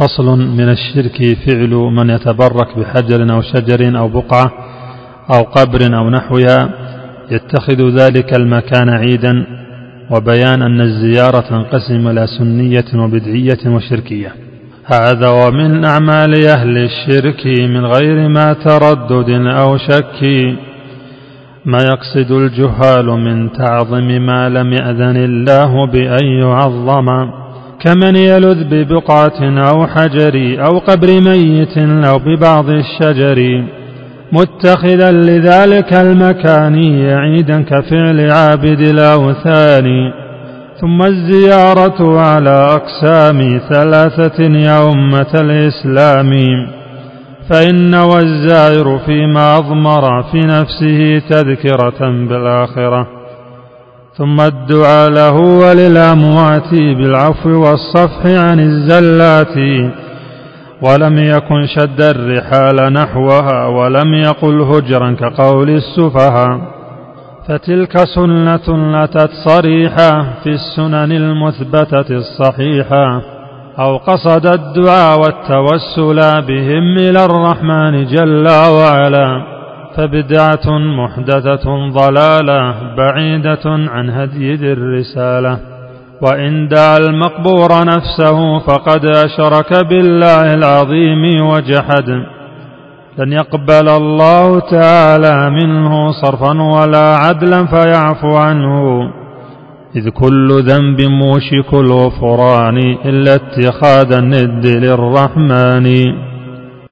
فصل من الشرك فعل من يتبرك بحجر أو شجر أو بقعة أو قبر أو نحوها يتخذ ذلك المكان عيدا وبيان أن الزيارة تنقسم إلى سنية وبدعية وشركية. هذا ومن أعمال أهل الشرك من غير ما تردد أو شك. ما يقصد الجهال من تعظم ما لم يأذن الله بأن يعظم. كمن يلذ ببقعة أو حجر أو قبر ميت أو ببعض الشجر. متخذا لذلك المكان عيدا كفعل عابد الأوثان ثم الزيارة على أقسام ثلاثة يا أمة الإسلام. فإن والزائر فيما أضمر في نفسه تذكرة بالآخرة. ثم الدعاء له وللأموات بالعفو والصفح عن الزلات ولم يكن شد الرحال نحوها ولم يقل هجرا كقول السفهاء. فتلك سنة أتت صريحة في السنن المثبتة الصحيحة أو قصد الدعاء والتوسل بهم إلى الرحمن جل وعلا. فبدعة محدثة ضلالة بعيدة عن هدي ذي الرسالة. وإن دعا المقبور نفسه فقد أشرك بالله العظيم وجحد. لن يقبل الله تعالى منه صرفا ولا عدلا فيعفو عنه. إذ كل ذنب موشك الغفران إلا اتخاذ الند للرحمن.